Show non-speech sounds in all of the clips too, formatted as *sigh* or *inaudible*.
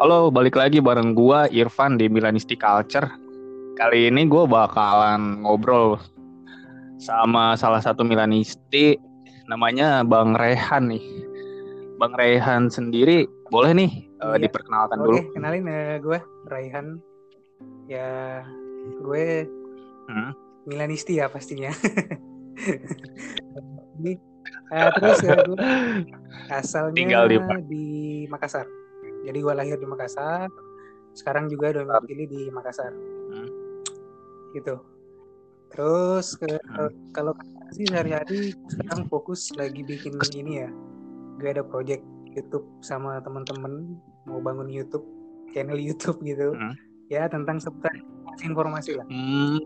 Halo, balik lagi bareng gua Irfan di Milanisti Culture. Kali ini gua bakalan ngobrol sama salah satu Milanisti namanya Bang Rehan nih. Bang Rehan sendiri boleh nih uh, Iya. diperkenalkan Oke, dulu. kenalin ya gue Raihan. Ya, gue Hmm. Milanisti ya pastinya. *laughs* Ini, eh, terus ya gue *laughs* asalnya Tinggal di di, Makassar. Jadi gue lahir di Makassar. Sekarang juga domisili di Makassar. Hmm. Gitu. Terus ke, Hmm. kalau sih sehari-hari sekarang fokus lagi bikin ini ya. Gue ada project YouTube sama teman-teman mau bangun YouTube, channel YouTube gitu. Hmm. Ya tentang seputar informasi lah Hmm,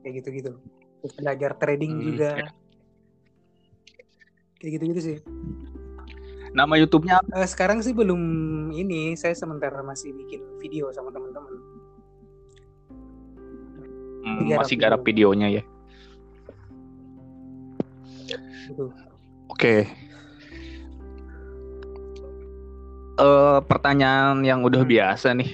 kayak gitu-gitu. Belajar trading Hmm, juga. Kayak gitu-gitu sih. Nama YouTube-nya apa? Eh, sekarang sih belum ini, saya sementara masih bikin video sama teman-teman. Hmm, Garap masih garap videonya ya. Oke. Eh pertanyaan yang udah Hmm. biasa nih.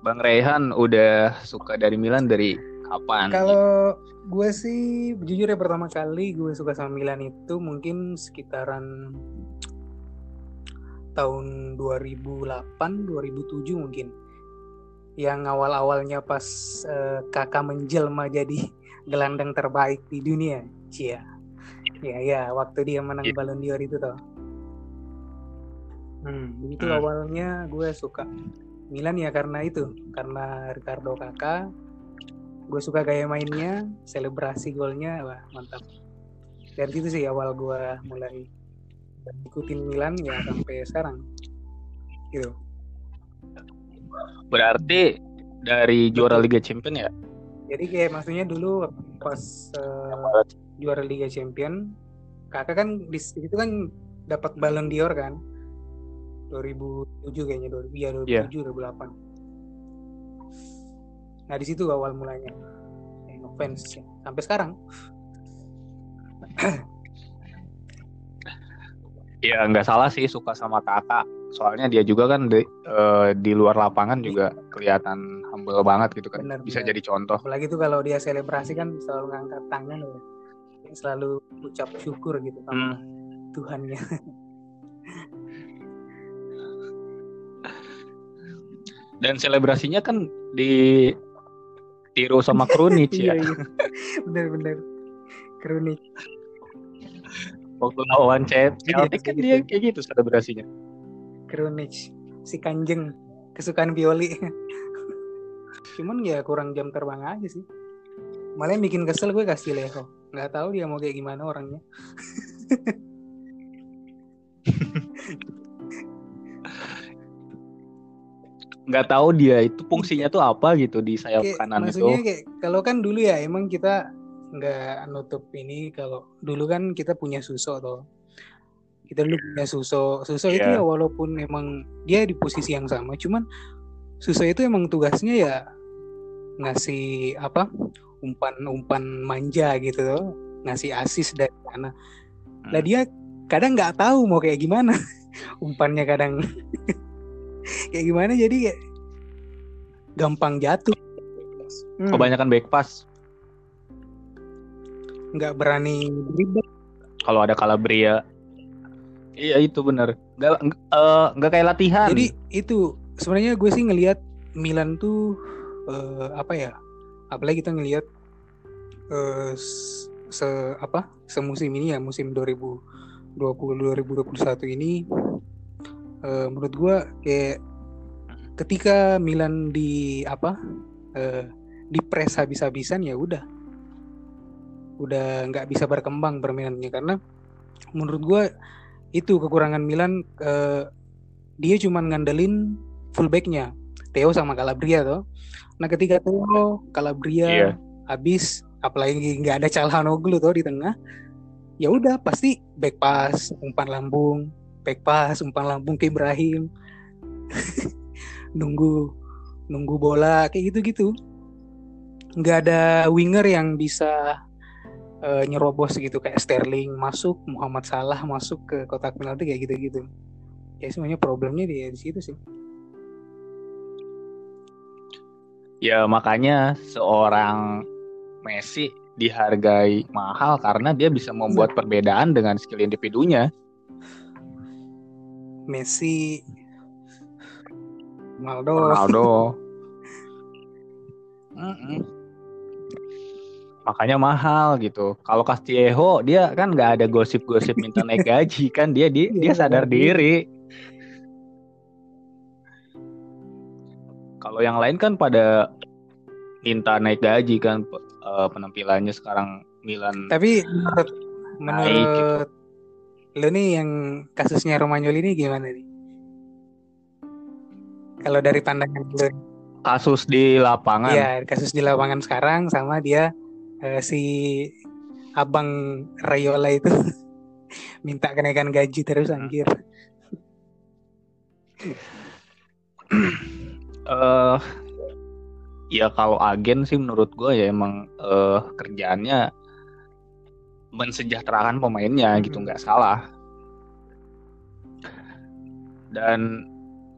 Bang Rehan udah suka dari Milan dari kapan? Kalau gue sih jujur ya pertama kali gue suka sama Milan itu mungkin sekitaran tahun 2008 2007 mungkin. Yang awal-awalnya pas eh, kakak menjelma jadi *laughs* gelandang terbaik di dunia. Cia. Ya ya, waktu dia menang Iya. Ballon d'Or itu toh. Hmm, itu Hmm. awalnya gue suka Milan ya karena itu, karena Ricardo Kakak gue suka gaya mainnya selebrasi golnya wah mantap dari situ sih awal gue mulai ikutin Milan ya sampai sekarang. Gitu. Berarti dari juara Liga Champion ya? jadi kayak maksudnya dulu pas eh, juara Liga Champion kakak kan di situ kan dapat Ballon d'Or kan? 2007 kayaknya 2000 iya 2007 2008 nah di situ awal mulanya. Eh, ya. sampai sekarang *clears throat* Ya nggak salah sih suka sama kakak. Soalnya dia juga kan di, eh, di luar lapangan juga kelihatan humble banget gitu kan. Benar, Bisa benar. jadi contoh. apalagi tuh kalau dia selebrasi kan selalu ngangkat tangan ya selalu ucap syukur gitu sama Hmm. Tuhannya Dan selebrasinya kan di tiru sama Krunic *laughs* ya. iya iya bener-bener kronik Waktu lawan Chelsea Iya, kan kayak dia gitu. kayak gitu selebrasinya. kronik si kanjeng kesukaan Pioli *laughs* cuman ya kurang jam terbang aja sih malah yang bikin kesel gue kasih Leho nggak tahu dia mau kayak gimana orangnya *laughs* Nggak tahu dia itu fungsinya tuh apa gitu di sayap Kayak, kanan maksudnya itu. kayak kalau kan dulu ya emang kita nggak nutup ini kalau dulu kan kita punya suso atau kita dulu punya suso suso itu Iya. ya walaupun emang dia di posisi yang sama cuman suso itu emang tugasnya ya ngasih apa umpan-umpan manja gitu loh ngasih asis dari sana lah Hmm. dia kadang nggak tahu mau kayak gimana *laughs* umpannya kadang *laughs* kayak gimana jadi kayak gampang jatuh Hmm. Kebanyakan back pass. Nggak berani dribble Kalau ada Calabria. Iya itu bener. Nggak nggak nggak kayak latihan. jadi itu sebenarnya gue sih ngelihat Milan tuh eh, apa ya apalagi kita ngelihat eh, s- se apa semusim ini ya musim 2020 2021 ini eh, menurut gue kayak ketika Milan di apa eh, di press habis-habisan ya udah udah nggak bisa berkembang permainannya. Karena menurut gue itu kekurangan Milan eh, dia cuma ngandelin fullbacknya Theo sama Calabria tuh nah ketika Theo Calabria Iya. habis apalagi nggak ada Calhanoglu tuh di tengah ya udah pasti back pass umpan lambung back pass umpan lambung ke Ibrahim. *laughs* Nunggu nunggu bola kayak gitu-gitu. Nggak ada winger yang bisa Eh, uh, nyerobos gitu kayak Sterling masuk, Muhammad Salah masuk ke kotak penalti kayak gitu-gitu. Ya semuanya problemnya di, di situ sih. Ya makanya seorang Messi dihargai mahal karena dia bisa membuat nah. perbedaan dengan skill individunya. Messi, Ronaldo, Ronaldo. *laughs* mm -mm. Makanya mahal gitu. Kalau Castillejo dia kan nggak ada gosip-gosip minta naik *laughs* gaji kan dia dia, dia Iya, sadar iya. diri. Kalau yang lain kan pada minta naik gaji kan eh, penampilannya sekarang Milan Tapi menurut Naik gitu. lu nih yang kasusnya Romagnoli ini gimana nih? Kalau dari pandangan lu, kasus di lapangan. ya kasus di lapangan sekarang sama dia eh, si abang Rayola itu *laughs* minta kenaikan gaji terus Hmm. anjir. *clears throat* eh ya kalau agen sih menurut gue ya emang eh kerjaannya mensejahterakan pemainnya gitu Hmm. nggak salah dan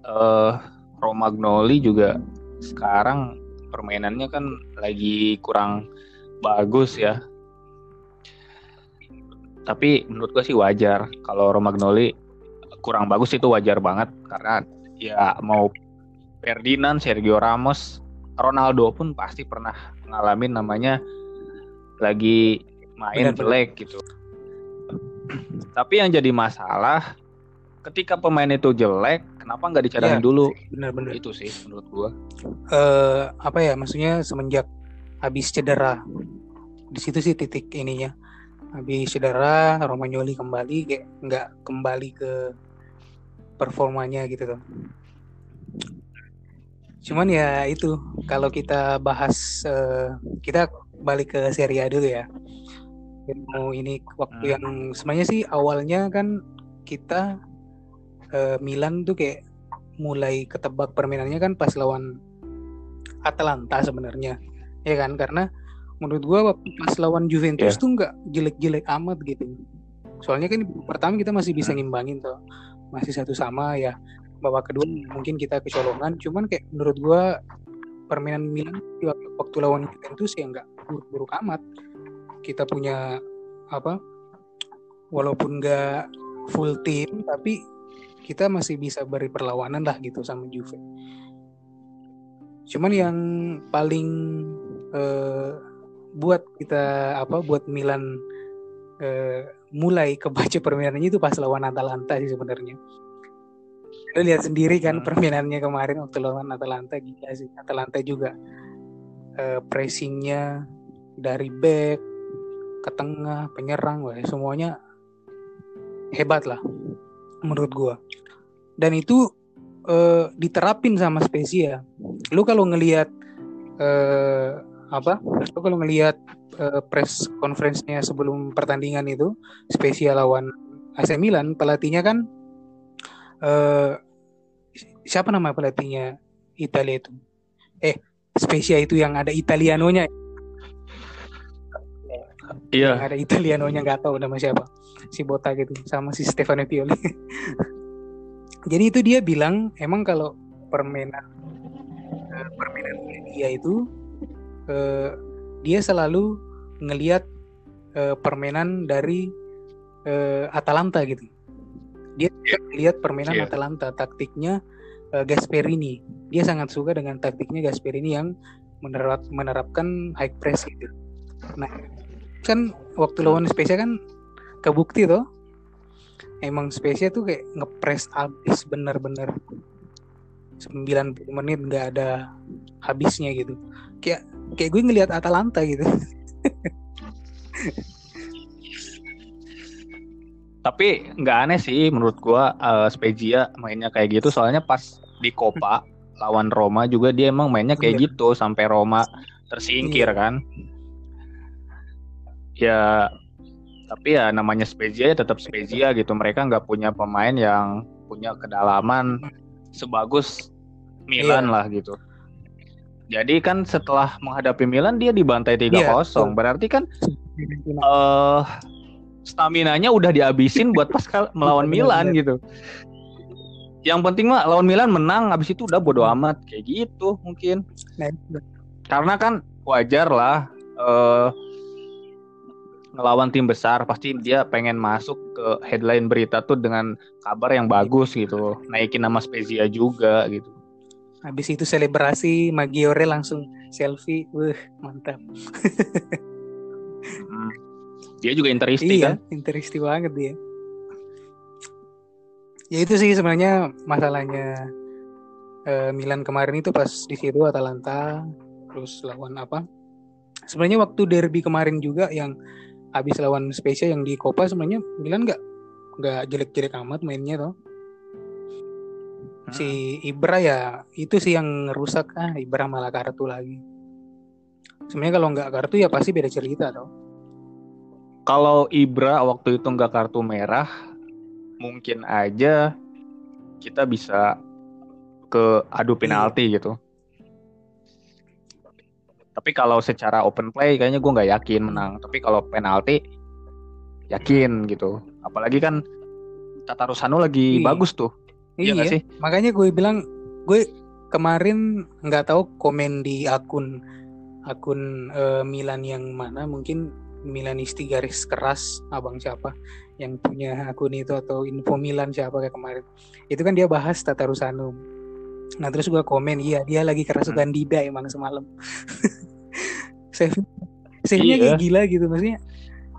eh Romagnoli juga sekarang permainannya kan lagi kurang bagus ya tapi menurut gue sih wajar kalau Romagnoli kurang bagus itu wajar banget karena ya mau Ferdinand, Sergio Ramos, Ronaldo pun pasti pernah ngalamin namanya lagi main jelek gitu. Tapi yang jadi masalah ketika pemain itu jelek, kenapa nggak dicadangin Iya. dulu? Benar-benar. Itu sih menurut gua. eh apa ya maksudnya semenjak habis cedera. Di situ sih titik ininya. Habis cedera Romagnoli kembali kayak nggak kembali ke performanya gitu tuh. Cuman ya itu kalau kita bahas eh, kita balik ke Serie A dulu ya. Mau ini waktu Hmm. yang sebenarnya sih awalnya kan kita eh, Milan tuh kayak mulai ketebak permainannya kan pas lawan Atalanta sebenarnya ya kan? Karena menurut gua waktu pas lawan Juventus Iya. tuh nggak jelek-jelek amat gitu. Soalnya kan pertama kita masih bisa Hmm. ngimbangin tuh masih satu sama ya. Babak kedua mungkin kita kecolongan. Cuman kayak menurut gua permainan Milan waktu, lawan Juventus ya nggak buruk-buruk amat. Kita punya apa? Walaupun nggak full tim tapi kita masih bisa beri perlawanan lah gitu sama Juve. Cuman yang paling eh, buat kita apa buat Milan eh, mulai kebaca permainannya itu pas lawan Atalanta sih sebenarnya. Lo lihat sendiri kan Hmm. permainannya kemarin waktu lawan Atalanta gila sih. Atalanta juga eh, pressingnya dari back ke tengah penyerang wah, semuanya hebat lah menurut gua. Dan itu eh, diterapin sama Spezia. Lu kalau ngelihat apa? Lu kalau ngelihat eh, press conference-nya sebelum pertandingan itu Spezia lawan AC Milan pelatihnya kan eh, siapa nama pelatihnya Italia itu? Eh Spezia itu yang ada Italianonya. Iya. yang ada Italianonya nggak tahu nama siapa. Si Botta gitu sama si Stefano Pioli. *laughs* Jadi itu dia bilang emang kalau permainan eh, permainan dia itu eh, dia selalu ngelihat eh, permainan dari eh, Atalanta gitu. Dia lihat permainan Iya. Atalanta. Taktiknya eh, Gasperini. Dia sangat suka dengan taktiknya Gasperini yang menerap, menerapkan high press gitu. Nah kan waktu lawan Spezia kan kebukti tuh emang Spezia tuh kayak ngepres abis bener-bener. 90 menit nggak ada habisnya gitu. Kayak kayak gue ngelihat Atalanta gitu Tapi nggak aneh sih menurut gua eh, Spezia mainnya kayak gitu soalnya pas di Copa *laughs* lawan Roma juga dia emang mainnya kayak Iya. gitu sampai Roma tersingkir kan. Ya tapi ya namanya Spezia ya tetap Spezia gitu. Mereka nggak punya pemain yang punya kedalaman sebagus Milan Iya. lah gitu. Jadi kan setelah menghadapi Milan dia dibantai 3-0. Iya, betul. Berarti kan eh stamina-nya udah dihabisin buat pas melawan Benar, Milan gitu. yang penting mah lawan Milan menang habis itu udah bodo amat. Kayak gitu mungkin. Nah, karena kan wajar lah eh ngelawan tim besar pasti dia pengen masuk ke headline berita tuh dengan kabar yang bagus gitu. Naikin nama Spezia juga gitu habis itu selebrasi Maggiore langsung selfie. Wah, mantap. Hmm. dia juga interisti iya, kan interisti banget dia. Ya itu sih sebenarnya masalahnya eh, Milan kemarin itu pas di situ Atalanta terus lawan apa? Sebenarnya waktu derby kemarin juga yang habis lawan Spezia yang di Copa sebenarnya Milan nggak nggak jelek-jelek amat mainnya toh. Si Ibra ya itu sih yang rusak ah Ibra malah kartu lagi. Sebenarnya kalau nggak kartu ya pasti beda cerita toh. kalau Ibra waktu itu nggak kartu merah mungkin aja kita bisa ke adu penalti gitu. Tapi kalau secara open play kayaknya gue nggak yakin menang. Tapi kalau penalti yakin gitu. Apalagi kan Tata Rusano lagi Iya. bagus tuh Iya nggak sih? Makanya gue bilang gue kemarin nggak tahu komen di akun akun eh, Milan yang mana mungkin Milanisti garis keras abang siapa yang punya akun itu atau info Milan siapa kayak kemarin. Itu kan dia bahas Tata Rusano nah terus gue komen iya dia lagi kerasukan Dida emang semalam. *laughs* Save save nya Iya. kayak gila gitu maksudnya.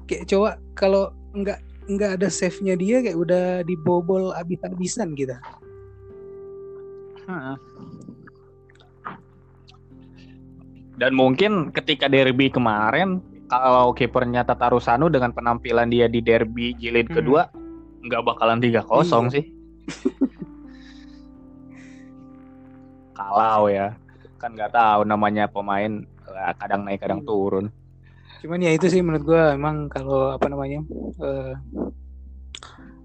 Kayak coba kalau nggak nggak ada save nya dia kayak udah dibobol abis-abisan gitu dan mungkin ketika derby kemarin kalau kipernya Tata Rusano dengan penampilan dia di derby jilid Hmm. kedua nggak bakalan 3-0 Iya. sih *laughs* kalau ya kan nggak tahu namanya pemain eh, kadang naik kadang Hmm. turun Cuman ya itu sih menurut gua emang kalau apa namanya eh,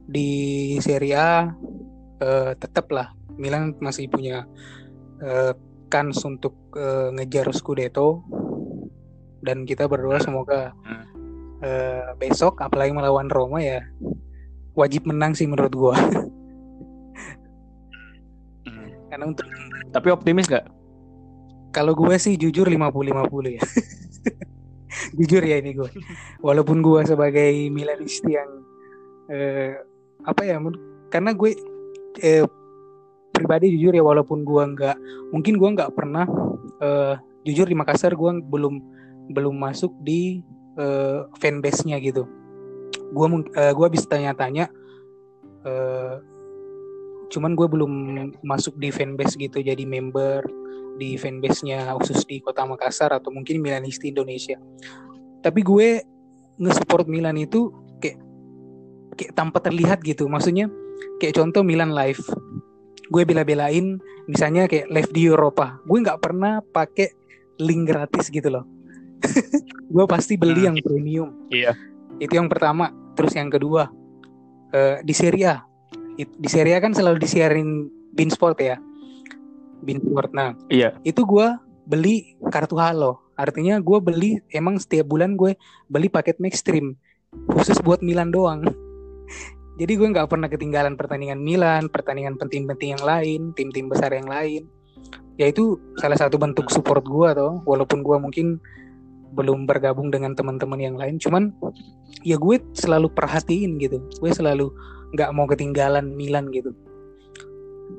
di Serie A eh, tetap lah Milan masih punya eh, kans untuk eh, ngejar Scudetto dan kita berdoa semoga Hmm. eh, besok apalagi melawan Roma ya wajib menang sih menurut gua *laughs* karena untuk tapi optimis nggak kalau gue sih jujur 50-50 ya. *laughs* *laughs* jujur ya ini gue. Walaupun gue sebagai Milanisti yang eh, apa ya? Karena gue eh, pribadi jujur ya walaupun gue nggak mungkin gue nggak pernah eh, jujur di Makassar gue belum belum masuk di eh, fanbase-nya gitu. Gue eh, gue bisa tanya-tanya eh, cuman gue belum masuk di fanbase gitu jadi member di fanbase-nya khusus di kota Makassar atau mungkin Milanisti Indonesia. Tapi gue nge-support Milan itu kayak kayak tanpa terlihat gitu. Maksudnya kayak contoh Milan live. Gue bela-belain misalnya kayak live di Eropa. Gue nggak pernah pakai link gratis gitu loh. *laughs* gue pasti beli Hmm. yang premium. iya Itu yang pertama. Terus yang kedua eh, di Serie A. Di Serie A kan selalu disiarin Bein Sport ya. Sport. Nah, iya. Itu gua beli kartu halo. Artinya gue beli emang setiap bulan gue beli paket Maxstream khusus buat Milan doang. *laughs* Jadi gue nggak pernah ketinggalan pertandingan Milan pertandingan penting-penting yang lain tim-tim besar yang lain. Ya itu salah satu bentuk support gue toh. Walaupun gue mungkin belum bergabung dengan teman-teman yang lain. Cuman ya gue selalu perhatiin gitu. Gue selalu nggak mau ketinggalan Milan gitu.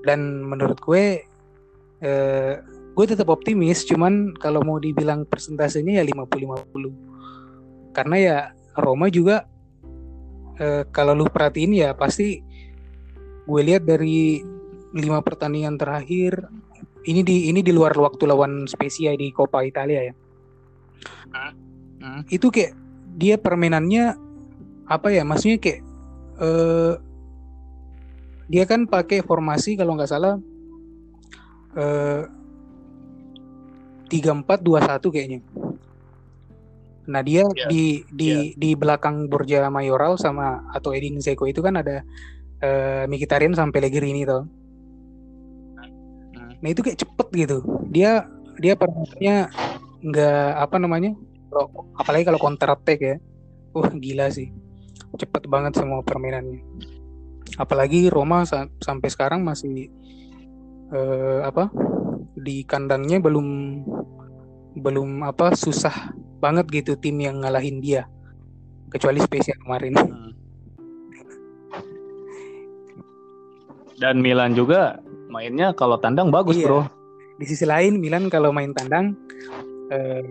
Dan menurut gue eh, gue tetap optimis cuman kalau mau dibilang persentasenya ya 50-50 karena ya Roma juga eh, kalau lu perhatiin ya pasti gue lihat dari lima pertandingan terakhir ini di ini di luar waktu lawan Spezia di Coppa Italia ya. Hmm. itu kayak dia permainannya apa ya maksudnya kayak eh, dia kan pakai formasi kalau nggak salah tiga empat dua satu kayaknya. Nah dia Iya, di di di belakang Borja Mayoral sama atau Edin Zeko itu kan ada eh, Mkhitaryan sampai Pellegrini tuh. Hmm. Nah itu kayak cepet gitu. Dia dia permainannya nggak apa namanya? Kalau apalagi kalau counter attack ya. Wah gila sih. Cepet banget semua permainannya. apalagi Roma sa sampai sekarang masih uh, apa di kandangnya belum belum apa susah banget gitu tim yang ngalahin dia kecuali spesial kemarin. Hmm. Dan Milan juga mainnya kalau tandang bagus iya. bro. Di sisi lain Milan kalau main tandang eh,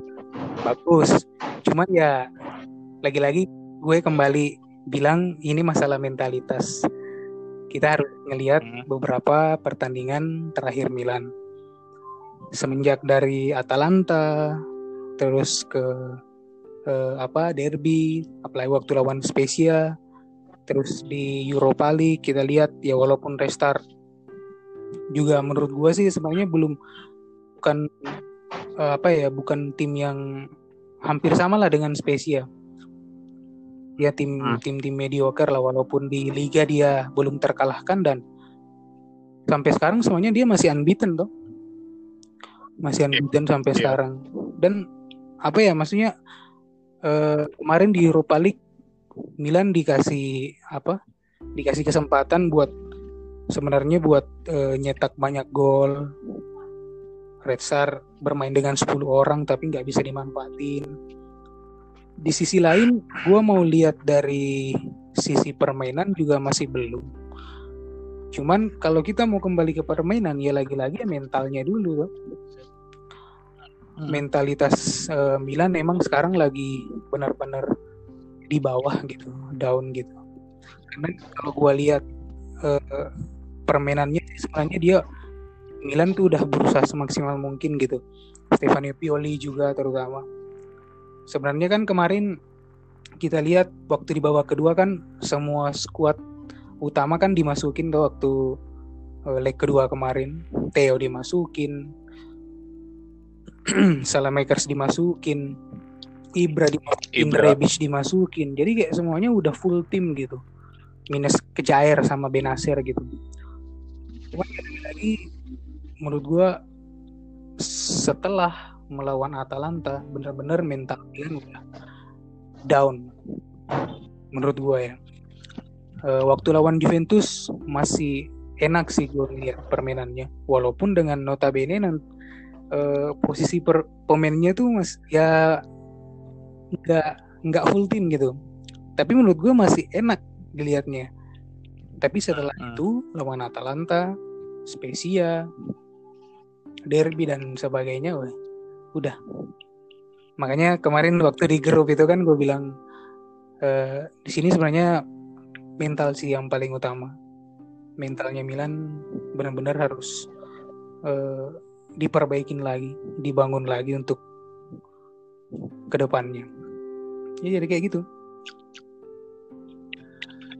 bagus. Cuman ya lagi-lagi gue kembali bilang ini masalah mentalitas. Kita harus ngelihat hmm. beberapa pertandingan terakhir Milan. Semenjak dari Atalanta terus ke eh, apa derby, apalagi waktu lawan Spezia, terus di Europa League kita lihat ya walaupun restart juga menurut gue sih sebenarnya belum bukan uh, apa ya bukan tim yang hampir sama lah dengan Spezia dia tim hmm. tim tim mediocre lah walaupun di liga dia belum terkalahkan dan sampai sekarang semuanya dia masih unbeaten tuh masih unbeaten sampai yeah. sekarang dan apa ya maksudnya uh, kemarin di Europa League Milan dikasih apa dikasih kesempatan buat sebenarnya buat uh, nyetak banyak gol Red Star bermain dengan 10 orang tapi nggak bisa dimanfaatin. Di sisi lain, gue mau lihat dari sisi permainan juga masih belum. Cuman kalau kita mau kembali ke permainan ya lagi-lagi mentalnya dulu. Hmm. Mentalitas uh, Milan emang sekarang lagi benar-benar di bawah gitu, down gitu. Karena kalau gue lihat uh, permainannya sebenarnya dia Milan tuh udah berusaha semaksimal mungkin gitu. Stefano Pioli juga terutama. Sebenarnya kan kemarin kita lihat waktu di babak kedua kan semua skuad utama kan dimasukin tuh waktu uh, leg kedua kemarin. Theo dimasukin, *clears throat* Salamakers dimasukin, Ibra dimasukin, Ibra. Rebic dimasukin. Jadi kayak semuanya udah full tim gitu. Minus Kejair sama Benasir gitu. Cuma lagi menurut gue setelah melawan Atalanta benar-benar mental Milan udah down menurut gue ya. E, waktu lawan Juventus masih enak sih gue lihat permainannya. Walaupun dengan notabene dan e, posisi per, pemainnya tuh mas ya nggak nggak full tim gitu. Tapi menurut gue masih enak dilihatnya. Tapi setelah hmm. itu lawan Atalanta Spezia derby dan sebagainya wah, udah. Makanya kemarin waktu di grup itu kan gue bilang e, di sini sebenarnya mental sih yang paling utama. Mentalnya Milan benar-benar harus e, diperbaikin lagi dibangun lagi untuk ke depannya ya jadi kayak gitu.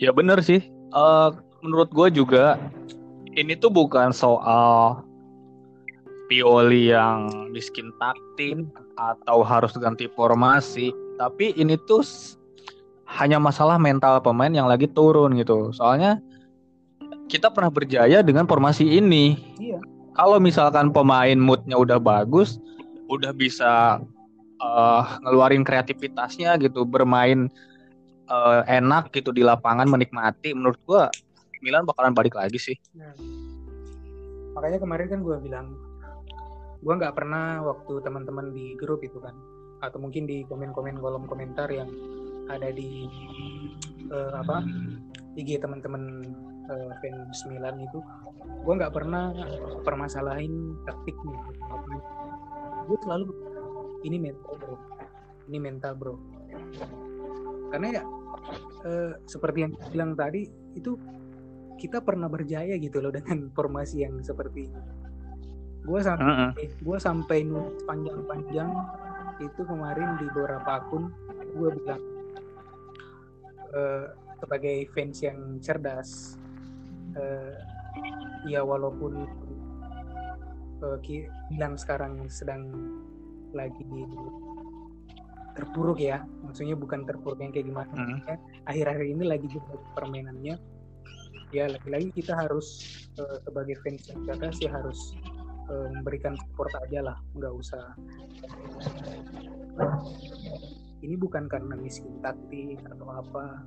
Ya benar sih. Uh, menurut gue juga ini tuh bukan soal Pioli yang miskin taktik atau harus ganti formasi tapi ini tuh hanya masalah mental pemain yang lagi turun gitu soalnya kita pernah berjaya dengan formasi ini iya. kalau misalkan pemain moodnya udah bagus udah bisa uh, ngeluarin kreativitasnya gitu bermain uh, enak gitu di lapangan menikmati menurut gua Milan bakalan balik lagi sih nah. makanya kemarin kan gua bilang gue nggak pernah waktu teman-teman di grup itu kan. Atau mungkin di komen-komen kolom komentar yang ada di uh, apa IG teman-teman uh, fans Milan itu. Gue nggak pernah permasalahin taktiknya gue selalu ini mental bro. Ini mental bro. Karena ya uh, seperti yang bilang tadi itu kita pernah berjaya gitu loh dengan formasi yang seperti ini gue sampai uh -uh. gue sampai nulis panjang-panjang itu kemarin di beberapa akun gue bilang uh, sebagai fans yang cerdas uh, ya walaupun uh, bilang sekarang sedang lagi terpuruk ya maksudnya bukan terpuruk yang kayak gimana uh -huh. akhir-akhir ini lagi juga permainannya ya lagi-lagi kita harus uh, sebagai fans yang cerdas ya harus uh, memberikan support aja lah nggak usah ini bukan karena miskin taktik atau apa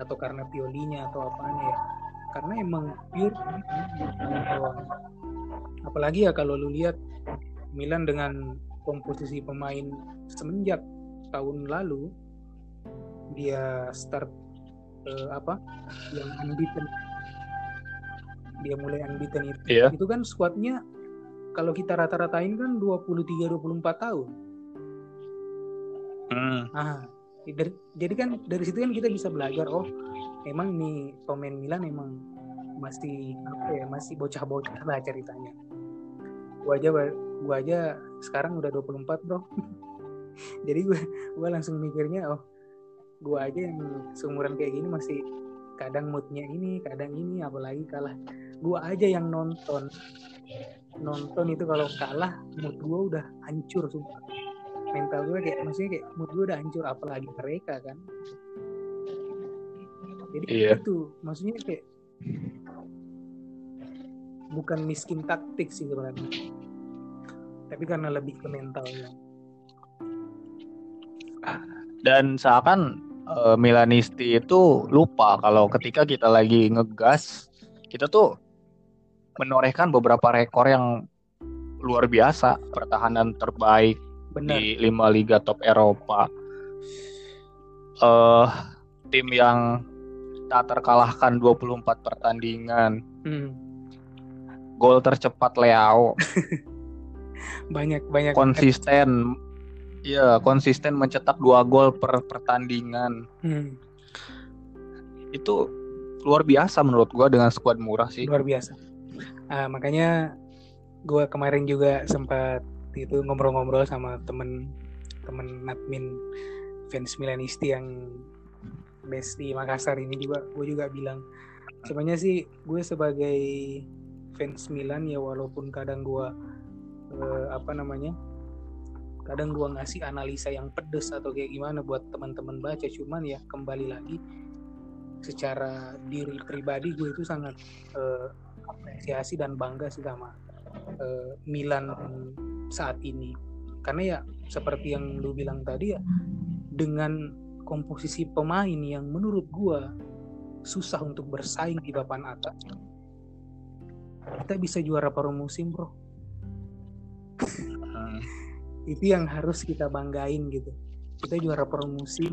atau karena piolinya atau apanya ya karena emang pure. Apalagi ya kalau lu lihat Milan dengan komposisi pemain semenjak tahun lalu dia start uh, apa yang unbeaten dia mulai unbeaten itu Iya. itu kan squadnya kalau kita rata-ratain kan 23 24 tahun. Hmm. ah dari- jadi kan dari situ kan kita bisa belajar oh emang nih pemain Milan emang masih apa ya masih bocah-bocah lah ceritanya. Gua aja gua aja sekarang udah 24 bro. *laughs* Jadi gua gua langsung mikirnya oh gua aja yang seumuran kayak gini masih kadang moodnya ini kadang ini apalagi kalah. Gua aja yang nonton nonton itu kalau kalah mood gua udah hancur sumpah. Mental gue kayak maksudnya kayak mood gue udah hancur apalagi mereka kan. Jadi Iya. itu maksudnya kayak bukan miskin taktik sih sebenarnya. Tapi karena lebih ke mentalnya. Dan seakan eh, Milanisti itu lupa kalau ketika kita lagi ngegas, kita tuh menorehkan beberapa rekor yang luar biasa, pertahanan terbaik benar. di lima liga top Eropa. Eh tim yang tak terkalahkan 24 pertandingan, Hmm, gol tercepat Leao, *laughs* banyak banyak. Konsisten. Iya, konsisten mencetak dua gol per pertandingan. Hmm, Itu luar biasa menurut gua dengan skuad murah sih. luar biasa Ah, makanya gue kemarin juga sempat itu ngobrol-ngobrol sama temen temen admin fans Milanisti yang base di Makassar ini juga. Gue juga bilang sebenarnya sih gue sebagai fans Milan ya walaupun kadang gue eh, apa namanya kadang gue ngasih analisa yang pedes atau kayak gimana buat teman-teman baca. Cuman ya kembali lagi secara diri pribadi gue itu sangat eh, apresiasi dan bangga sih sama eh, Milan saat ini. Karena ya seperti yang lu bilang tadi ya dengan komposisi pemain yang menurut gua susah untuk bersaing di papan atas kita bisa juara paruh musim bro. Hmm. itu yang harus kita banggain gitu. Kita juara paruh musim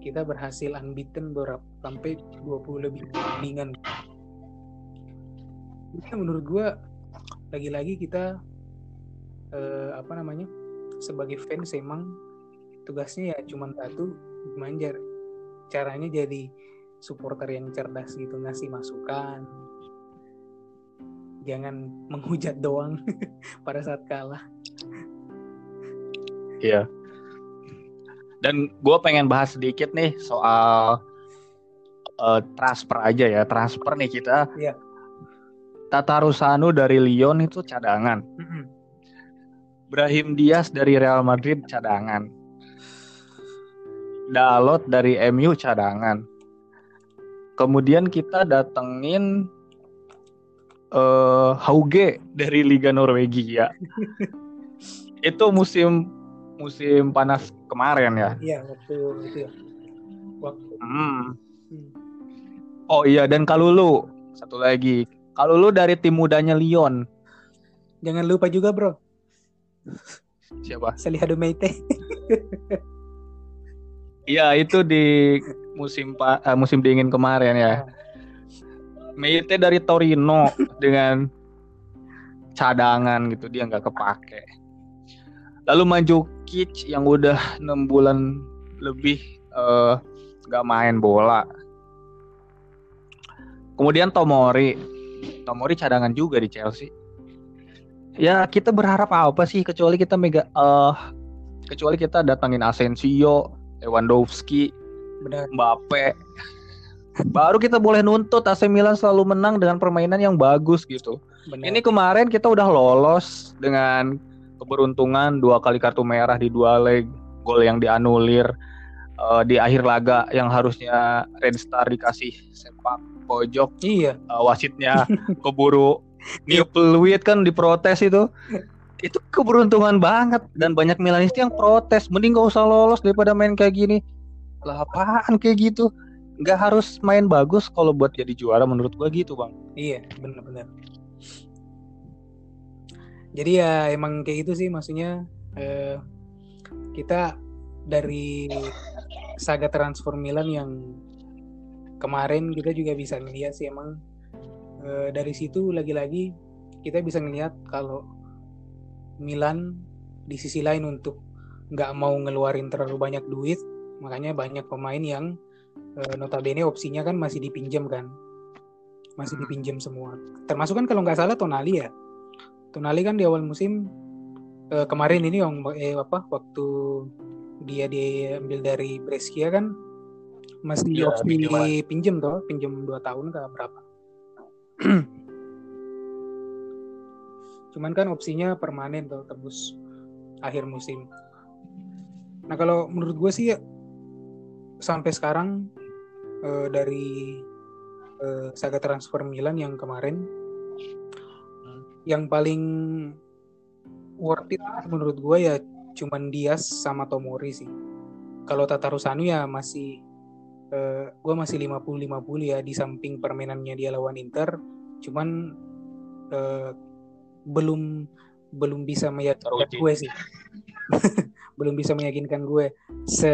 kita berhasil unbeaten berapa sampai 20 lebih pertandingan itu menurut gua lagi-lagi kita eh, apa namanya sebagai fans emang tugasnya ya cuma satu manjar caranya jadi supporter yang cerdas gitu ngasih masukan jangan menghujat doang *laughs* pada saat kalah Iya. Dan gue pengen bahas sedikit nih soal eh, transfer aja ya. Transfer nih kita. Iya. Tata Rusano dari Lyon itu cadangan. Brahim Diaz dari Real Madrid cadangan. Dalot dari MU cadangan. Kemudian kita datengin eh Hauge dari Liga Norwegia. *laughs* itu musim musim panas kemarin ya. iya waktu itu ya waktu Hmm. hmm. Oh iya dan Kalulu satu lagi. Kalulu dari tim mudanya Lyon. jangan lupa juga bro Siapa? Salihado Meite Iya itu di musim pa- eh, musim dingin kemarin ya. Meite dari Torino dengan cadangan gitu dia nggak kepake. Lalu Mandzukic yang udah enam bulan lebih eh, nggak main bola. Kemudian Tomori, Tomori cadangan juga di Chelsea. Ya kita berharap apa sih kecuali kita mega eh kecuali kita datangin Asensio, Lewandowski, benar Mbappe. Baru kita boleh nuntut AC Milan selalu menang dengan permainan yang bagus gitu. benar Ini kemarin kita udah lolos dengan keberuntungan dua kali kartu merah di dua leg, gol yang dianulir eh, di akhir laga yang harusnya Red Star dikasih sepak pojok, iya eh, wasitnya *laughs* keburu New peluit kan diprotes itu. Itu keberuntungan banget dan banyak Milanisti yang protes. Mending gak usah lolos daripada main kayak gini. Lah apaan kayak gitu? nggak harus main bagus kalau buat jadi juara menurut gua gitu bang iya benar-benar jadi ya emang kayak gitu sih maksudnya eh, kita dari saga transfer Milan yang kemarin kita juga bisa ngeliat sih emang. Eh, dari situ lagi-lagi kita bisa ngeliat kalau Milan di sisi lain untuk nggak mau ngeluarin terlalu banyak duit makanya banyak pemain yang uh, notabene opsinya kan masih dipinjam kan. Masih Hmm. dipinjam semua. Termasuk kan kalau nggak salah Tonali ya. Tonali kan di awal musim eh, kemarin ini yang eh, apa waktu dia diambil dari Brescia kan masih Iya, opsi pinjaman. pinjam toh pinjam dua tahun ke berapa. *clears throat* Cuman kan opsinya permanen tuh tembus akhir musim. Nah kalau menurut gue sih ya, sampai sekarang eh, dari eh, saga transfer Milan yang kemarin yang paling worth it menurut gue ya cuman Diaz sama Tomori sih. Kalau Tatarusanu ya masih eh, gue masih 50-50 ya di samping permainannya dia lawan Inter. Cuman eh, belum belum bisa meyakinkan Teruji. gue sih. *laughs* Belum bisa meyakinkan gue se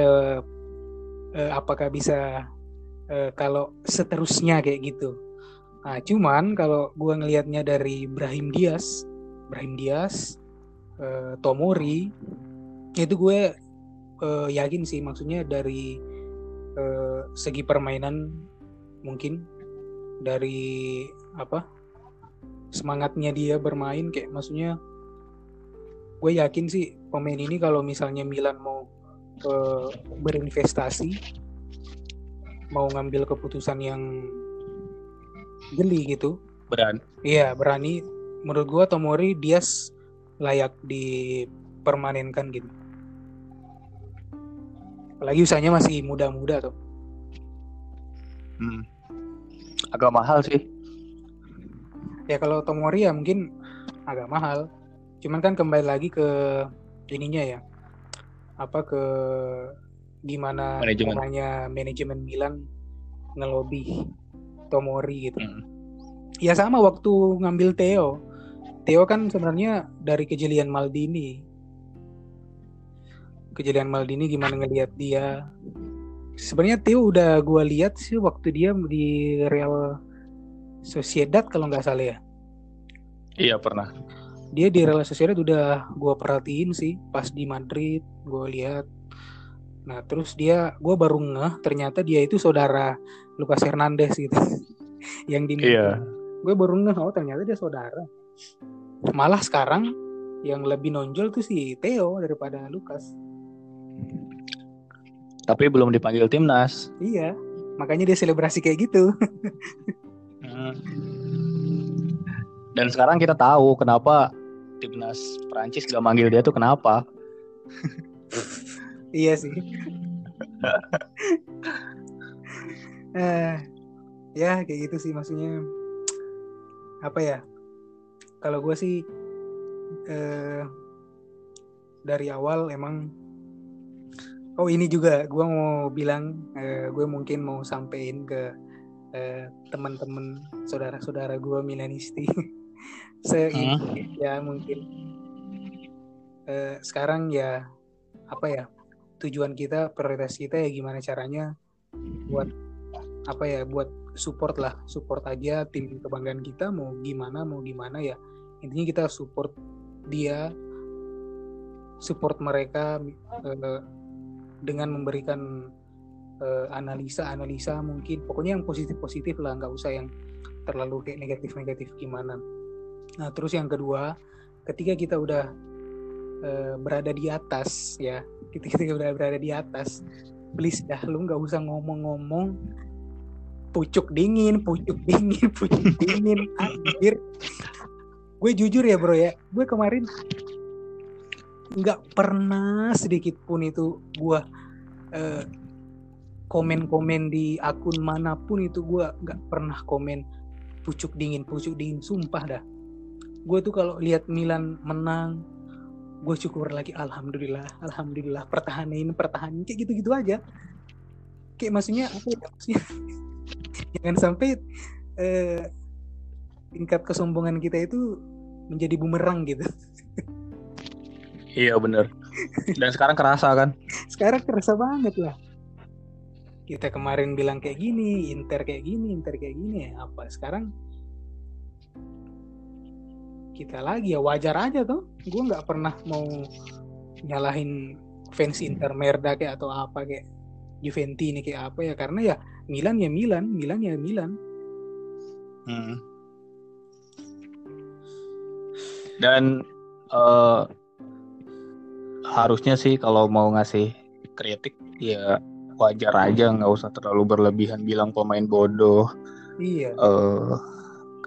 eh, apakah bisa eh, kalau seterusnya kayak gitu. Nah cuman kalau gue ngelihatnya dari Brahim Diaz Brahim Diaz eh, Tomori. Itu gue eh, yakin sih maksudnya dari eh, segi permainan mungkin dari apa semangatnya dia bermain kayak maksudnya gue yakin sih pemain ini kalau misalnya Milan mau eh, berinvestasi mau ngambil keputusan yang jeli gitu. Berani. Iya berani. Menurut gue Tomori Diaz layak dipermanenkan gitu. Apalagi usianya masih muda-muda tuh. Hmm. agak mahal sih. Ya kalau Tomori ya mungkin agak mahal. Cuman kan kembali lagi ke ininya ya. Apa ke gimana Manajemen. caranya manajemen Milan ngelobi Tomori gitu. Hmm. ya sama waktu ngambil Theo Theo kan sebenarnya dari kejelian Maldini. Kejelian Maldini gimana ngelihat dia? Sebenarnya Theo udah gua lihat sih waktu dia di Real Sociedad kalau nggak salah ya. Iya pernah. Dia di Real Sociedad udah gue perhatiin sih pas di Madrid gue lihat. Nah terus dia gue baru ngeh ternyata dia itu saudara Lucas Hernandez gitu *laughs* yang di Iya. gue baru ngeh oh ternyata dia saudara malah sekarang yang lebih nonjol tuh si Theo daripada Lucas tapi belum dipanggil timnas. Iya makanya dia selebrasi kayak gitu. Hmm. dan sekarang kita tahu kenapa timnas Prancis gak manggil dia tuh kenapa. *laughs* Iya sih. *laughs* Eh ya kayak gitu sih maksudnya. Apa ya kalau gue sih eh, dari awal emang oh ini juga gue mau bilang eh, gue mungkin mau sampein ke eh, teman-teman saudara-saudara gue Milanisti *laughs* se Hmm. ya mungkin. Eh, sekarang ya apa ya tujuan kita prioritas kita ya gimana caranya buat apa ya buat support lah support aja tim kebanggaan kita mau gimana mau gimana ya intinya kita support dia support mereka eh, dengan memberikan eh, analisa-analisa mungkin. Pokoknya yang positif-positif lah nggak usah yang terlalu kayak negatif-negatif gimana. Nah terus yang kedua ketika kita udah eh, berada di atas ya ketika kita udah berada di atas please dah lu nggak usah ngomong-ngomong. Pucuk dingin pucuk dingin pucuk dingin anjir gue jujur ya bro ya. Gue kemarin nggak pernah sedikit pun itu gue eh, komen-komen di akun mana pun itu gue nggak pernah komen pucuk dingin pucuk dingin sumpah dah. Gue tuh kalau lihat Milan menang gue syukur lagi alhamdulillah alhamdulillah pertahanin pertahanin kayak gitu-gitu aja. Kayak maksudnya apa ya maksudnya? *laughs* Jangan sampai eh, tingkat kesombongan kita itu menjadi bumerang gitu Iya bener. Dan sekarang kerasa kan? sekarang kerasa banget lah kita kemarin bilang kayak gini Inter kayak gini Inter kayak gini ya apa sekarang kita lagi ya wajar aja tuh gue nggak pernah mau nyalahin fans Inter Merda kayak atau apa kayak Juventus ini kayak apa ya karena ya Milan ya Milan Milan ya Milan Hmm. Dan eh, harusnya sih kalau mau ngasih kritik ya wajar aja nggak usah terlalu berlebihan bilang pemain bodoh iya. eh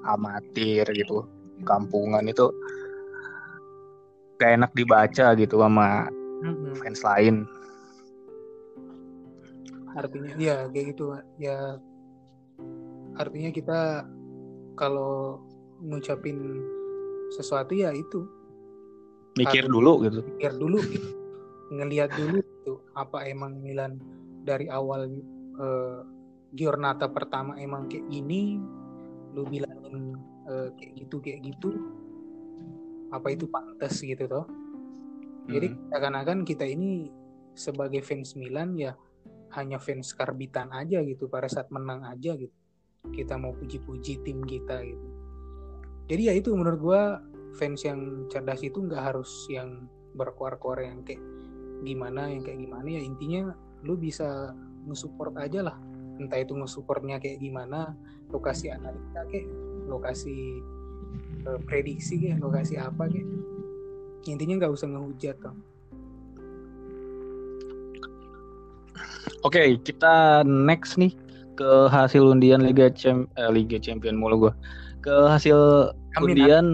amatir gitu. Kampungan itu gak enak dibaca gitu sama Mm-mm. fans lain. Artinya ya kayak gitu ya artinya kita kalau ngucapin sesuatu ya itu. Mikir dulu gitu. pikir dulu gitu. ngelihat dulu itu apa emang Milan dari awal eh, Giornata pertama emang kayak gini lu bilangin eh, kayak gitu kayak gitu. Apa itu pantas gitu toh. Jadi Hmm. seakan-akan kita ini sebagai fans Milan ya hanya fans karbitan aja gitu pada saat menang aja gitu. Kita mau puji-puji tim kita gitu jadi ya itu menurut gua fans yang cerdas itu nggak harus yang berkuar-kuar yang kayak gimana yang kayak gimana. Ya intinya lu bisa nge-support aja lah. Entah itu nge-supportnya kayak gimana lokasi analisa kayak lokasi eh, prediksi kayak lokasi apa kayak. Intinya nggak usah ngehujat toh Oke, kita next nih ke hasil undian Liga Cham eh, Liga Champion mulu gua. Ke hasil Amin, undian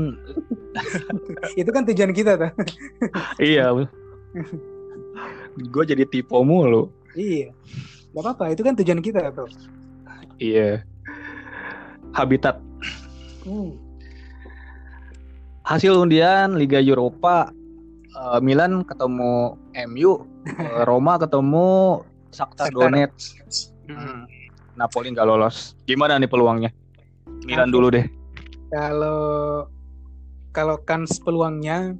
*laughs* itu kan tujuan kita tuh *laughs* iya. gue jadi tipe mulu. iya nggak apa-apa itu kan tujuan kita tuh Iya. Habitat hmm. hasil undian Liga Eropa eh, Milan ketemu MU, *laughs* eh, Roma ketemu Shakhtar. Donetsk. Hmm. Napoli nggak lolos. Gimana nih peluangnya? Milan dulu deh. Kalau kalau kans peluangnya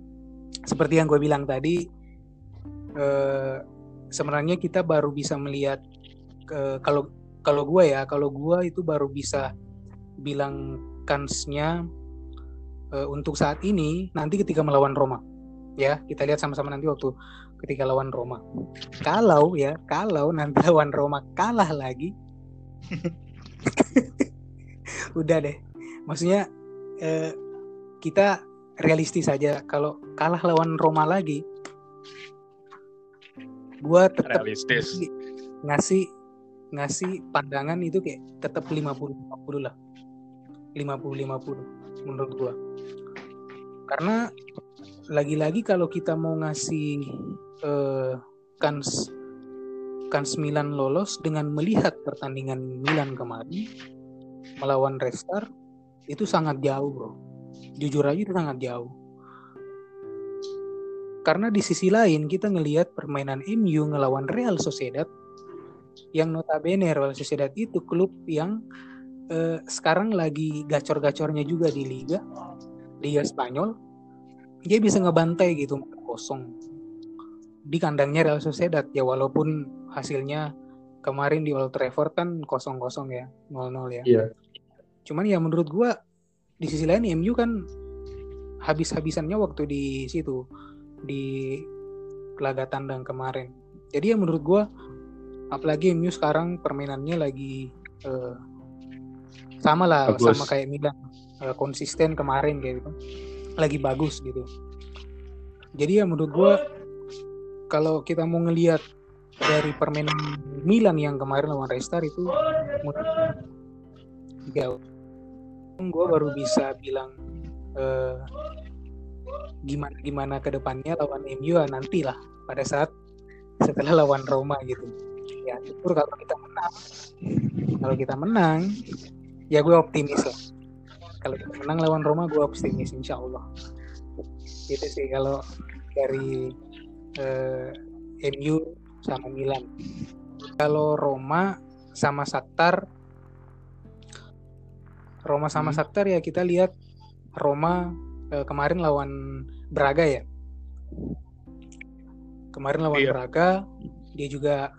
seperti yang gue bilang tadi eh, sebenarnya kita baru bisa melihat ke kalau kalau gue ya kalau gue itu baru bisa bilang kansnya eh, untuk saat ini nanti ketika melawan Roma. Ya kita lihat sama-sama nanti waktu ketika lawan Roma. Kalau ya kalau nanti *laughs* lawan Roma kalah lagi *laughs* *laughs* udah deh maksudnya eh, kita realistis saja kalau kalah lawan Roma lagi gua tetap Realistis. ngasih ngasih pandangan itu kayak tetap 50 50 lah 50 50 menurut gua karena lagi-lagi kalau kita mau ngasih eh, kans kans Milan lolos dengan melihat pertandingan Milan kemarin melawan Restar itu sangat jauh bro. Jujur aja itu sangat jauh. Karena di sisi lain kita ngelihat permainan MU ngelawan Real Sociedad yang notabene Real Sociedad itu klub yang eh, sekarang lagi gacor-gacornya juga di Liga Liga Spanyol. Dia bisa ngebantai gitu kosong. Di kandangnya Real Sociedad ya walaupun hasilnya kemarin di Old Trafford kan kosong-kosong ya 0-0 ya. Iya. Cuman ya menurut gua di sisi lain MU kan habis-habisannya waktu di situ di laga tandang kemarin. Jadi ya menurut gua apalagi MU sekarang permainannya lagi eh, sama lah Bagus. sama kayak Milan. Eh, konsisten kemarin kayak gitu. Lagi bagus gitu. Jadi ya menurut gua kalau kita mau ngelihat dari permainan Milan yang kemarin lawan Restar itu jauh gue baru bisa bilang eh, gimana gimana ke depannya lawan MU ya nantilah pada saat setelah lawan Roma gitu. Ya syukur kalau kita menang. Kalau kita menang ya gue optimis lah. Kalau kita menang lawan Roma gue optimis insya Allah itu sih kalau dari eh, MU sama Milan. Kalau Roma sama Shakhtar Roma sama Hmm. Shakhtar ya kita lihat Roma eh, kemarin lawan Braga ya. Kemarin lawan Iya. Braga dia juga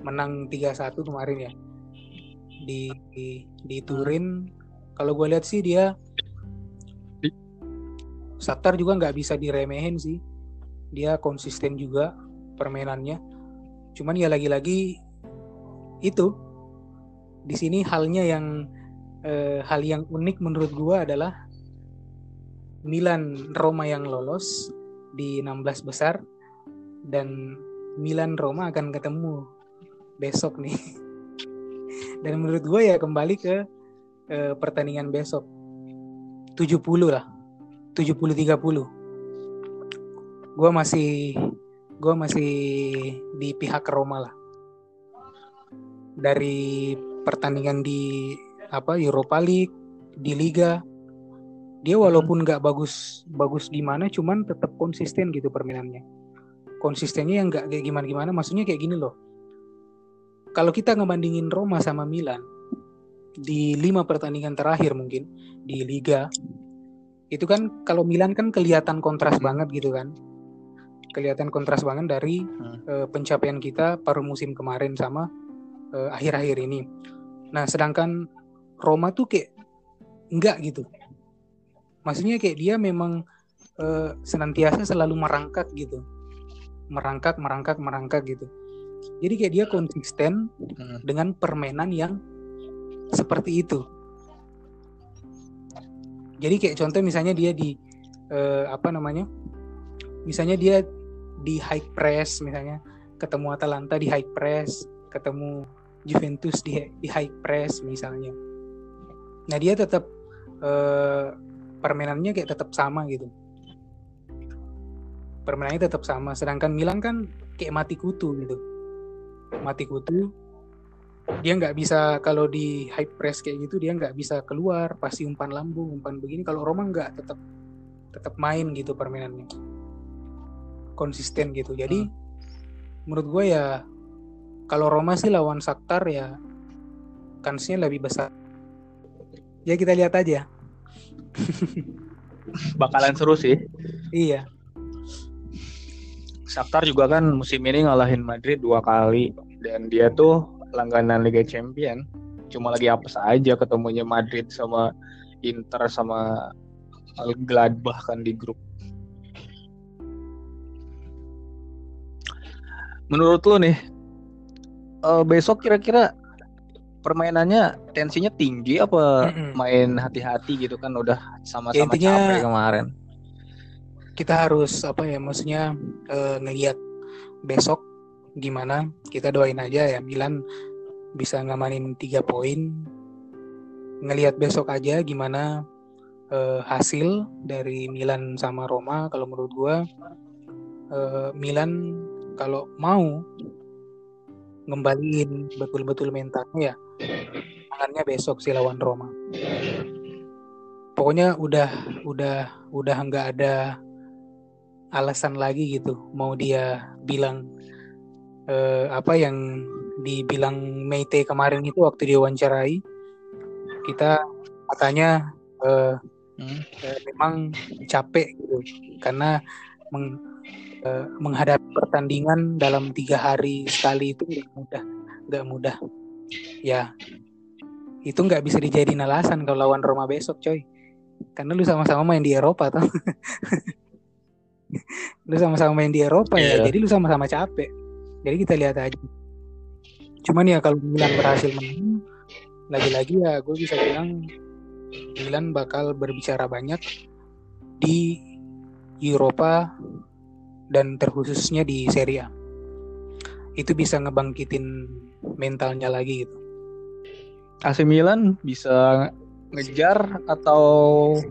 menang 3-1 kemarin ya. Di di, di Turin kalau gue lihat sih dia Di- Shakhtar juga nggak bisa diremehin sih. Dia konsisten juga permainannya. Cuman ya lagi-lagi itu di sini halnya yang eh, hal yang unik menurut gua adalah Milan Roma yang lolos di 16 besar dan Milan Roma akan ketemu besok nih. *laughs* Dan menurut gua ya kembali ke eh, pertandingan besok 70 lah. 70 30. Gua masih gua masih di pihak Roma lah. Dari pertandingan di apa Europa League di Liga. Dia walaupun nggak bagus bagus gimana cuman tetap konsisten gitu permainannya. Konsistennya yang nggak kayak gimana gimana maksudnya kayak gini loh. Kalau kita ngebandingin Roma sama Milan di lima pertandingan terakhir mungkin di Liga itu kan kalau Milan kan kelihatan kontras Hmm. banget gitu kan. Kelihatan kontras banget dari Hmm. eh, pencapaian kita paruh musim kemarin sama eh, akhir-akhir ini. Nah sedangkan Roma tuh kayak enggak gitu. Maksudnya kayak dia memang eh, senantiasa selalu merangkak gitu. Merangkak, merangkak, merangkak gitu. Jadi kayak dia konsisten Hmm. dengan permainan yang seperti itu. Jadi kayak contoh misalnya dia di eh, apa namanya? Misalnya dia di high press misalnya ketemu Atalanta di high press, ketemu Juventus di di high press misalnya. Nah dia tetap eh, permainannya kayak tetap sama gitu. Permainannya tetap sama. Sedangkan Milan kan kayak mati kutu gitu. Mati kutu. Dia nggak bisa kalau di high press kayak gitu dia nggak bisa keluar pasti umpan lambung umpan begini. Kalau Roma nggak tetap tetap main gitu permainannya. Konsisten gitu. Jadi menurut gue ya kalau Roma sih lawan Shakhtar ya kansnya lebih besar. Ya kita lihat aja. *laughs* Bakalan seru sih. Iya. Shakhtar juga kan musim ini ngalahin Madrid dua kali dan dia tuh langganan Liga Champion. Cuma lagi apes aja ketemunya Madrid sama Inter sama Gladbach kan di grup. Menurut lu nih, eh, besok kira-kira permainannya tensinya tinggi apa Mm-mm. main hati-hati gitu kan udah sama-sama Ya, intinya- capek kemarin. Kita harus apa ya maksudnya eh, ngelihat besok gimana. Kita doain aja ya Milan bisa ngamanin tiga poin. Ngelihat besok aja gimana eh, hasil dari Milan sama Roma. Kalau menurut gua eh, Milan kalau mau ngembaliin betul-betul mentalnya ya tangannya besok sih lawan Roma. Pokoknya udah udah udah nggak ada alasan lagi gitu mau dia bilang eh, apa yang dibilang Meite kemarin itu waktu diwawancarai kita katanya eh, Hmm. eh, memang capek gitu karena meng- eh, menghadapi pertandingan dalam tiga hari sekali itu nggak mudah nggak mudah ya itu nggak bisa dijadiin alasan kalau lawan Roma besok coy. Karena lu sama-sama main di Eropa tuh *laughs* lu sama-sama main di Eropa ya Iya. jadi lu sama-sama capek. Jadi kita lihat aja. Cuman ya kalau Milan berhasil menang lagi-lagi ya gue bisa bilang Milan bakal berbicara banyak di Eropa dan terkhususnya di Serie A. Itu bisa ngebangkitin mentalnya lagi gitu AC Milan bisa ngejar atau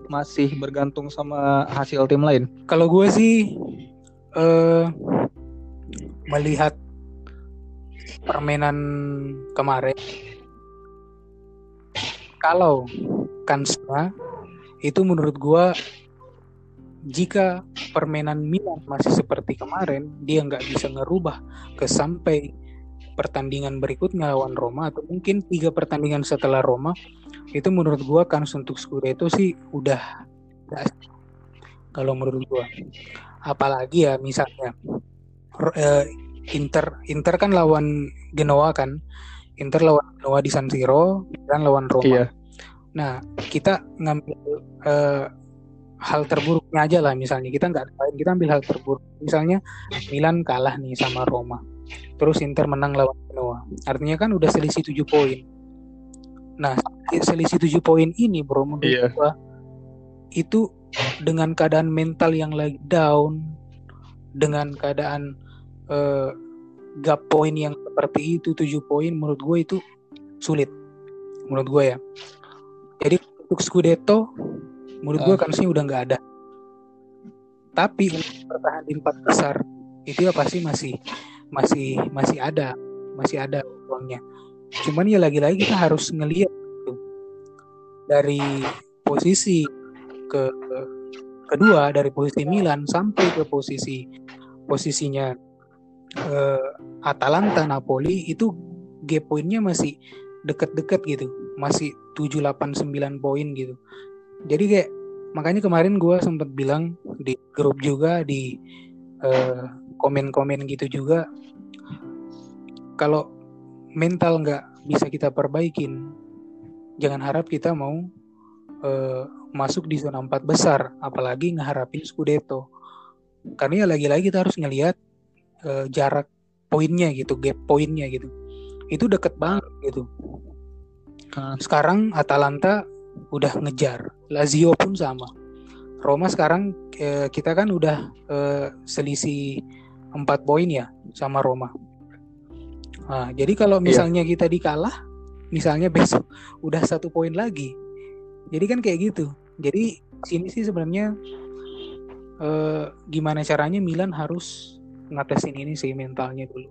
masih bergantung sama hasil tim lain? Kalau gue sih eh, melihat permainan kemarin, kalau kansnya itu menurut gue jika permainan Milan masih seperti kemarin, dia nggak bisa ngerubah ke sampai pertandingan berikutnya lawan Roma atau mungkin tiga pertandingan setelah Roma itu menurut gua kans untuk Scudetto sih udah, kalau menurut gua. Apalagi ya misalnya uh, Inter Inter kan lawan Genoa kan? Inter lawan Genoa di San Siro dan lawan Roma. Iya. nah kita ngambil uh, hal terburuknya aja lah misalnya. Kita nggak kita ambil hal terburuk. Misalnya Milan kalah nih sama Roma terus Inter menang lawan Genoa. Artinya kan udah selisih 7 poin. Nah selisih 7 poin ini bro menurut yeah. gua itu dengan keadaan mental yang lagi down dengan keadaan uh, gap poin yang seperti itu 7 poin menurut gue itu sulit. Menurut gue ya. Jadi untuk Scudetto menurut gue kan sih udah nggak ada. Tapi untuk bertahan di empat besar itu ya pasti masih masih masih ada masih ada uangnya cuman ya lagi-lagi kita harus ngelihat gitu. dari posisi ke, ke kedua dari posisi Milan sampai ke posisi posisinya uh, Atalanta Napoli itu gap poinnya masih deket-deket gitu. Masih 7 8 9 poin gitu. Jadi kayak makanya kemarin gue sempat bilang di grup juga di eh, komen-komen gitu juga kalau mental nggak bisa kita perbaikin jangan harap kita mau uh, masuk di zona empat besar apalagi ngeharapin Scudetto. Karena ya lagi-lagi kita harus ngelihat uh, jarak poinnya gitu gap poinnya gitu. Itu deket banget gitu. Sekarang Atalanta udah ngejar Lazio pun sama. Roma sekarang eh, kita kan udah eh, selisih empat poin ya sama Roma. Nah, jadi kalau iya. misalnya yeah. kita dikalah misalnya besok udah satu poin lagi. Jadi kan kayak gitu. Jadi sini sih sebenarnya eh, gimana caranya Milan harus ngatasin ini sih mentalnya dulu.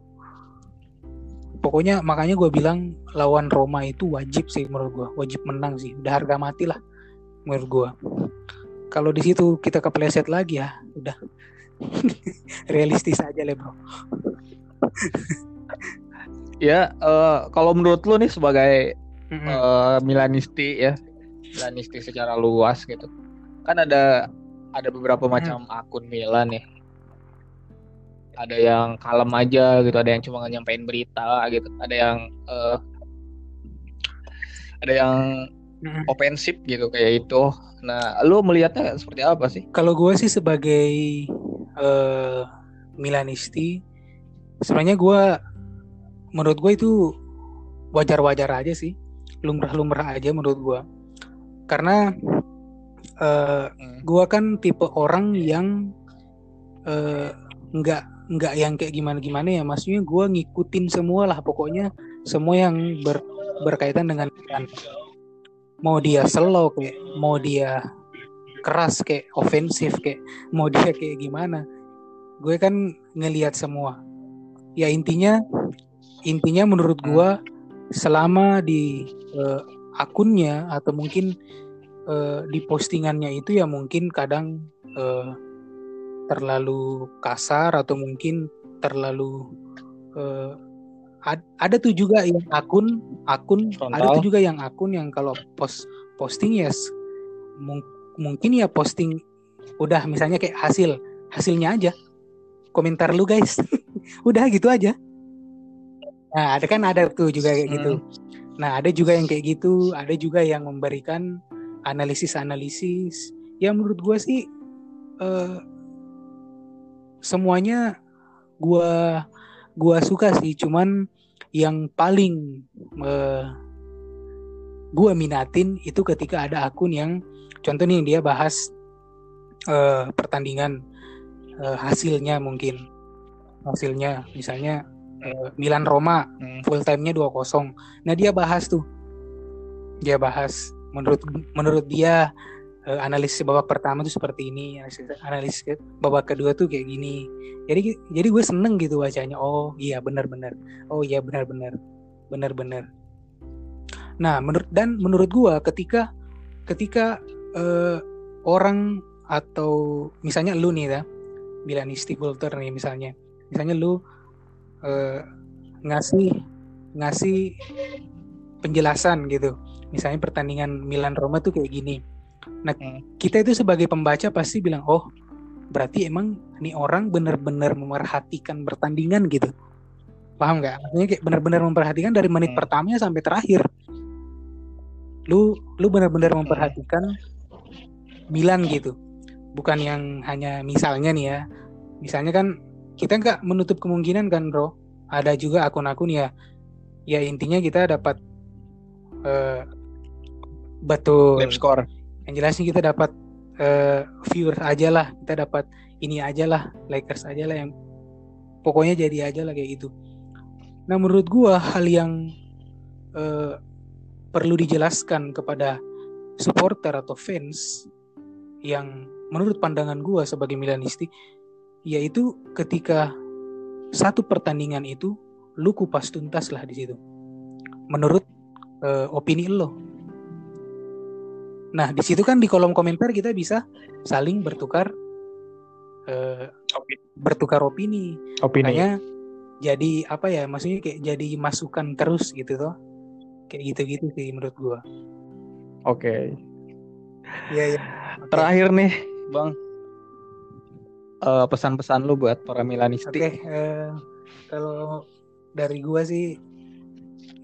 Pokoknya makanya gue bilang lawan Roma itu wajib sih menurut gue wajib menang sih. Udah harga mati lah menurut gue kalau di situ kita kepleset lagi ya udah *laughs* realistis aja lah bro *laughs* ya uh, kalau menurut lu nih sebagai mm-hmm. uh, Milanisti ya Milanisti secara luas gitu kan ada ada beberapa mm-hmm. macam akun Milan nih ada yang kalem aja gitu ada yang cuma nyampein berita gitu ada yang uh, ada yang hmm. ofensif gitu kayak itu nah lu melihatnya seperti apa sih kalau gue sih sebagai uh, Milanisti. Sebenarnya gue menurut gue itu wajar-wajar aja sih. Lumrah-lumrah aja menurut gue karena uh, hmm. gue kan tipe orang yang nggak uh, nggak yang kayak gimana gimana ya. Maksudnya gue ngikutin semua lah. Pokoknya semua yang ber, berkaitan dengan mau dia slow kayak mau dia keras kayak ofensif kayak mau dia kayak gimana. Gue kan ngelihat semua. Ya intinya intinya menurut gue selama di uh, akunnya atau mungkin uh, di postingannya itu ya mungkin kadang uh, terlalu kasar atau mungkin terlalu uh, ad, ada tuh juga yang akun akun Frontal. ada tuh juga yang akun yang kalau post posting ya mung, mungkin ya posting udah misalnya kayak hasil hasilnya aja. Komentar lu guys. *laughs* Udah gitu aja. Nah ada kan ada tuh juga kayak gitu. Hmm. nah ada juga yang kayak gitu. Ada juga yang memberikan analisis analisis ya menurut gue sih uh, semuanya gua gua suka sih. Cuman yang paling uh, gua minatin itu ketika ada akun yang contoh nih dia bahas uh, pertandingan uh, hasilnya mungkin. Hasilnya misalnya uh, Milan Roma hmm. full time-nya 2-0 nah dia bahas tuh. Dia bahas menurut menurut dia uh, analisis babak pertama tuh seperti ini analisis, analisis babak kedua tuh kayak gini. Jadi jadi gue seneng gitu bacanya. Oh iya benar-benar oh iya benar-benar benar-benar nah menurut dan menurut gue ketika ketika uh, orang atau misalnya lu nih ya Milanisti Walter nih misalnya misalnya lu uh, ngasih ngasih penjelasan gitu. Misalnya pertandingan Milan Roma tuh kayak gini. Nah, hmm. kita itu sebagai pembaca pasti bilang, "Oh, berarti emang ini orang benar-benar memerhatikan pertandingan gitu." Paham nggak? Maksudnya kayak benar-benar memperhatikan dari menit hmm. pertamanya sampai terakhir. Lu lu benar-benar hmm. memperhatikan Milan gitu. Bukan yang hanya misalnya nih ya. Misalnya kan kita nggak menutup kemungkinan kan, Bro. Ada juga akun-akun ya. Ya intinya kita dapat uh, betul score. Yang jelasnya kita dapat uh, viewers aja lah, kita dapat ini aja lah, likers aja lah yang pokoknya jadi aja lah kayak gitu. Nah menurut gua hal yang uh, perlu dijelaskan kepada supporter atau fans yang menurut pandangan gua sebagai Milanisti yaitu ketika satu pertandingan itu lu kupas tuntas lah di situ. Menurut uh, opini lo. Nah, di situ kan di kolom komentar kita bisa saling bertukar uh, opini. bertukar opini. Opini. Makanya jadi apa ya? Maksudnya kayak jadi masukan terus gitu toh. Kayak gitu-gitu sih menurut gua. Oke. Okay. Iya, Terakhir nih, Bang uh, pesan-pesan lu buat para Milanisti? Oke, okay, uh, eh, kalau dari gua sih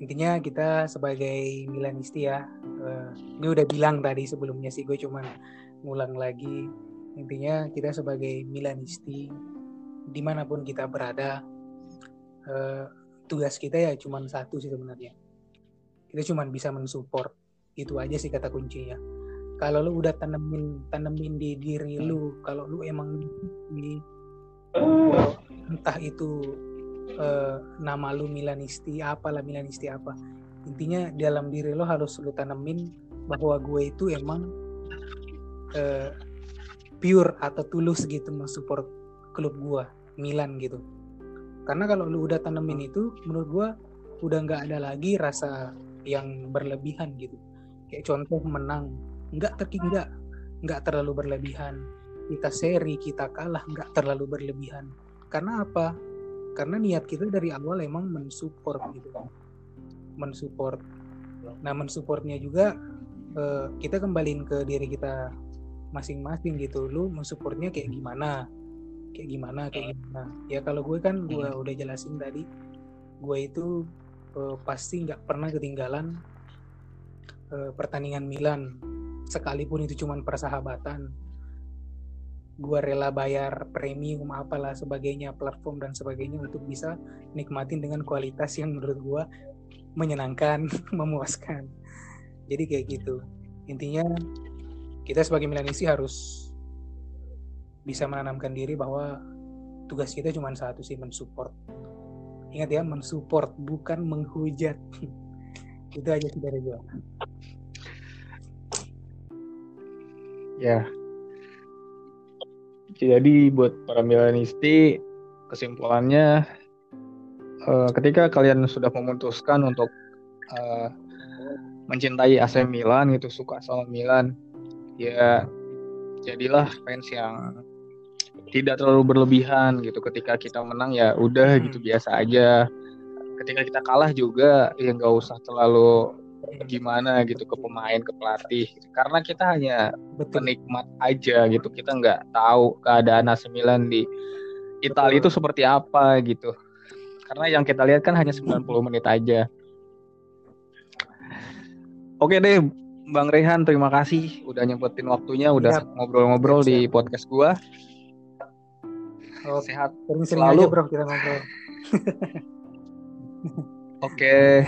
intinya kita sebagai Milanisti ya, uh, ini udah bilang tadi sebelumnya sih gue cuman ngulang lagi. Intinya kita sebagai Milanisti di mana pun kita berada, uh, tugas kita ya cuman satu sih sebenarnya. Kita cuman bisa mensupport itu aja sih kata kuncinya kalau lu udah tanemin tanemin di diri lu kalau lu emang uh, entah itu uh, nama lu Milanisti apa lah Milanisti apa. Intinya dalam diri lo harus lu tanemin bahwa gue itu emang uh, pure atau tulus gitu mensupport klub gue Milan gitu. Karena kalau lu udah tanemin itu menurut gue udah nggak ada lagi rasa yang berlebihan gitu. Kayak contoh menang nggak terkingga nggak terlalu berlebihan. Kita seri kita kalah nggak terlalu berlebihan. Karena apa? Karena niat kita dari awal emang mensupport gitu. Mensupport. Nah mensupportnya juga eh, kita kembaliin ke diri kita masing-masing gitu. Lu mensupportnya kayak gimana? Kayak gimana kayak gimana? Ya kalau gue kan gue hmm. udah jelasin tadi gue itu eh, pasti nggak pernah ketinggalan eh, pertandingan Milan sekalipun itu cuma persahabatan gue rela bayar premium apalah sebagainya platform dan sebagainya untuk bisa nikmatin dengan kualitas yang menurut gue menyenangkan *laughs* memuaskan. Jadi kayak gitu. Intinya kita sebagai Milanisi harus bisa menanamkan diri bahwa tugas kita cuma satu sih mensupport. Ingat ya mensupport bukan menghujat. *laughs* Itu aja sih dari gue Ya. Jadi buat para Milanisti kesimpulannya uh, ketika kalian sudah memutuskan untuk uh, mencintai AC Milan gitu suka sama Milan ya jadilah fans yang tidak terlalu berlebihan gitu. Ketika kita menang ya udah gitu biasa aja. Ketika kita kalah juga ya nggak usah terlalu gimana gitu ke pemain ke pelatih karena kita hanya Betul. penikmat aja gitu kita nggak tahu keadaan AC Milan di Italia itu seperti apa gitu. Karena yang kita lihat kan hanya 90 menit aja. Oke deh Bang Rehan terima kasih udah nyempetin waktunya udah ngobrol-ngobrol di podcast gua. Oh, sehat sering-sering aja bro kita ngobrol. *laughs* *laughs* Oke